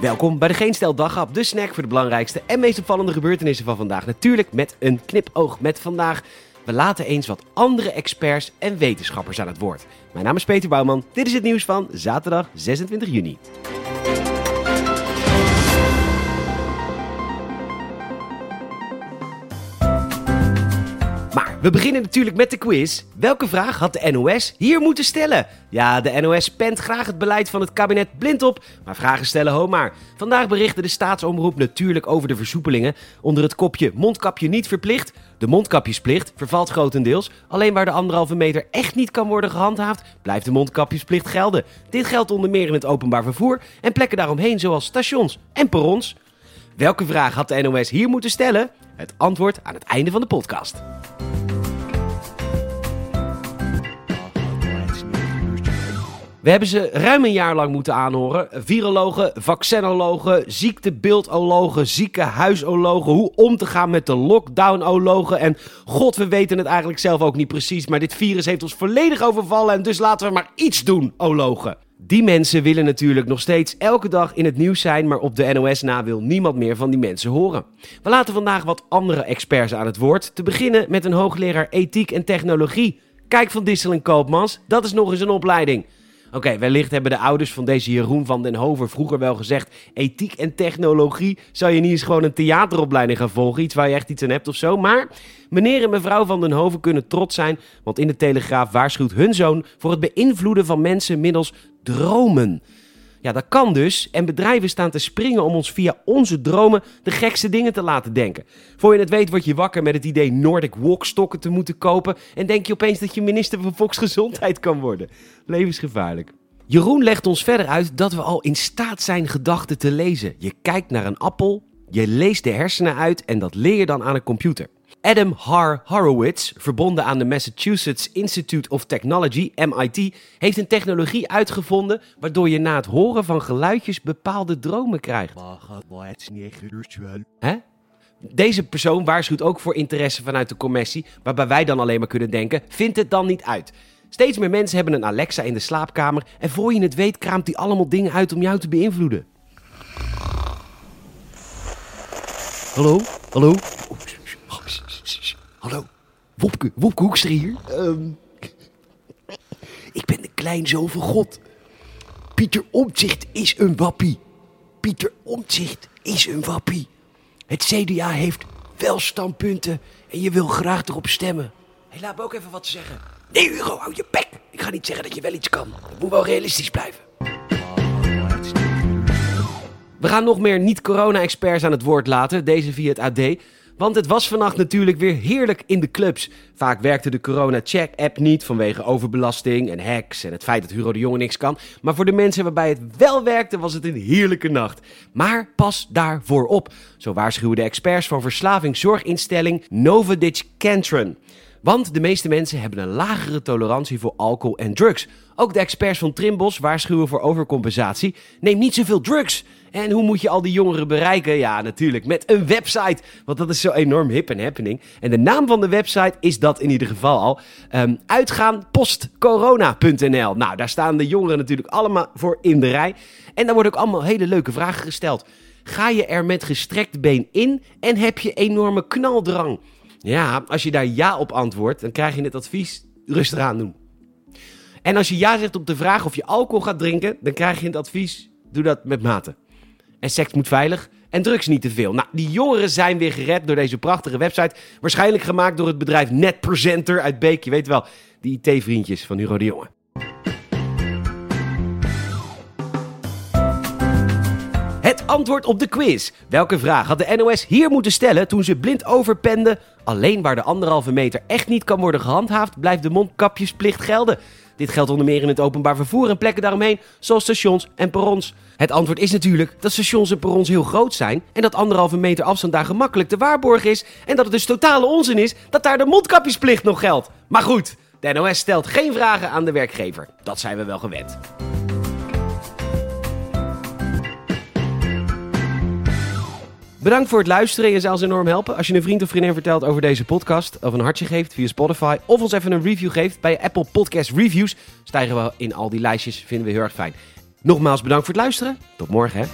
Welkom bij de Geen Stel Daghap, de snack voor de belangrijkste en meest opvallende gebeurtenissen van vandaag. Natuurlijk met een knipoog met vandaag. We laten eens wat andere experts en wetenschappers aan het woord. Mijn naam is Peter Bouwman, dit is het nieuws van zaterdag 26 juni. We beginnen natuurlijk met de quiz. Welke vraag had de NOS hier moeten stellen? Ja, de NOS pent graag het beleid van het kabinet blind op, maar vragen stellen ho maar. Vandaag berichtte de staatsomroep natuurlijk over de versoepelingen onder het kopje mondkapje niet verplicht. De mondkapjesplicht vervalt grotendeels. Alleen waar de anderhalve meter echt niet kan worden gehandhaafd, blijft de mondkapjesplicht gelden. Dit geldt onder meer in het openbaar vervoer en plekken daaromheen zoals stations en perrons. Welke vraag had de NOS hier moeten stellen? Het antwoord aan het einde van de podcast. We hebben ze ruim een jaar lang moeten aanhoren. Virologen, vaccinologen, ziektebeeldologen, ziekenhuisologen. Hoe om te gaan met de lockdown-ologen. En god, we weten het eigenlijk zelf ook niet precies. Maar dit virus heeft ons volledig overvallen. En dus laten we maar iets doen, ologen. Die mensen willen natuurlijk nog steeds elke dag in het nieuws zijn, maar op de NOS na wil niemand meer van die mensen horen. We laten vandaag wat andere experts aan het woord. Te beginnen met een hoogleraar ethiek en technologie. Kijk van Dissel en Koopmans, dat is nog eens een opleiding. Oké, wellicht hebben de ouders van deze Jeroen van den Hover vroeger wel gezegd: ethiek en technologie. Zou je niet eens gewoon een theateropleiding gaan volgen? Iets waar je echt iets aan hebt of zo. Maar meneer en mevrouw van den Hoven kunnen trots zijn, want in de Telegraaf waarschuwt hun zoon voor het beïnvloeden van mensen middels dromen. Ja, dat kan dus. En bedrijven staan te springen om ons via onze dromen de gekste dingen te laten denken. Voor je het weet word je wakker met het idee Nordic Walkstokken te moeten kopen. En denk je opeens dat je minister van Volksgezondheid kan worden. Levensgevaarlijk. Jeroen legt ons verder uit dat we al in staat zijn gedachten te lezen. Je kijkt naar een appel, je leest de hersenen uit en dat leer je dan aan een computer. Adam Har Horowitz, verbonden aan de Massachusetts Institute of Technology, MIT, heeft een technologie uitgevonden waardoor je na het horen van geluidjes bepaalde dromen krijgt. Hè? Deze persoon waarschuwt ook voor interesse vanuit de commissie, waarbij wij dan alleen maar kunnen denken: vind het dan niet uit. Steeds meer mensen hebben een Alexa in de slaapkamer en voor je het weet kraamt die allemaal dingen uit om jou te beïnvloeden. Hallo? Hallo? Hallo? Wopke, Wopke Hoekstra hier. Ehm, ik ben de kleinzoon van God. Pieter Omtzigt is een wappie. Pieter Omtzigt is een wappie. Het CDA heeft wel standpunten en je wil graag erop stemmen. Hé, laat me ook even wat zeggen. Nee, Hugo, hou je bek. Ik ga niet zeggen dat je wel iets kan. Het moet wel realistisch blijven. We gaan nog meer niet-corona-experts aan het woord laten, deze via het AD. Want het was vannacht natuurlijk weer heerlijk in de clubs. Vaak werkte de corona-check-app niet vanwege overbelasting en hacks en het feit dat Hugo de Jonge niks kan. Maar voor de mensen waarbij het wel werkte, was het een heerlijke nacht. Maar pas daarvoor op. Zo waarschuwen de experts van verslavingszorginstelling Novoditch Cantron. Want de meeste mensen hebben een lagere tolerantie voor alcohol en drugs. Ook de experts van Trimbos waarschuwen voor overcompensatie. Neem niet zoveel drugs. En hoe moet je al die jongeren bereiken? Ja, natuurlijk met een website. Want dat is zo enorm hip en happening. En de naam van de website is dat in ieder geval al. Um, uitgaanpostcorona.nl. Nou, daar staan de jongeren natuurlijk allemaal voor in de rij. En daar worden ook allemaal hele leuke vragen gesteld. Ga je er met gestrekt been in en heb je enorme knaldrang? Ja, als je daar ja op antwoordt, dan krijg je het advies rustig aan doen. En als je ja zegt op de vraag of je alcohol gaat drinken, dan krijg je het advies: doe dat met mate. En seks moet veilig en drugs niet te veel. Nou, die jongeren zijn weer gered door deze prachtige website. Waarschijnlijk gemaakt door het bedrijf NetPresenter uit Beek. Je weet wel, die IT-vriendjes van Hugo de Jonge. Het antwoord op de quiz. Welke vraag had de NOS hier moeten stellen toen ze blind overpende? Alleen waar de anderhalve meter echt niet kan worden gehandhaafd, blijft de mondkapjesplicht gelden. Dit geldt onder meer in het openbaar vervoer en plekken daaromheen, zoals stations en perrons. Het antwoord is natuurlijk dat stations en perrons heel groot zijn en dat anderhalve meter afstand daar gemakkelijk te waarborgen is en dat het dus totale onzin is dat daar de mondkapjesplicht nog geldt. Maar goed, de NOS stelt geen vragen aan de werkgever. Dat zijn we wel gewend. Bedankt voor het luisteren. Je zou ons enorm helpen als je een vriend of vriendin vertelt over deze podcast. Of een hartje geeft via Spotify. Of ons even een review geeft bij Apple Podcast Reviews. Stijgen we in al die lijstjes. Vinden we heel erg fijn. Nogmaals bedankt voor het luisteren. Tot morgen hè.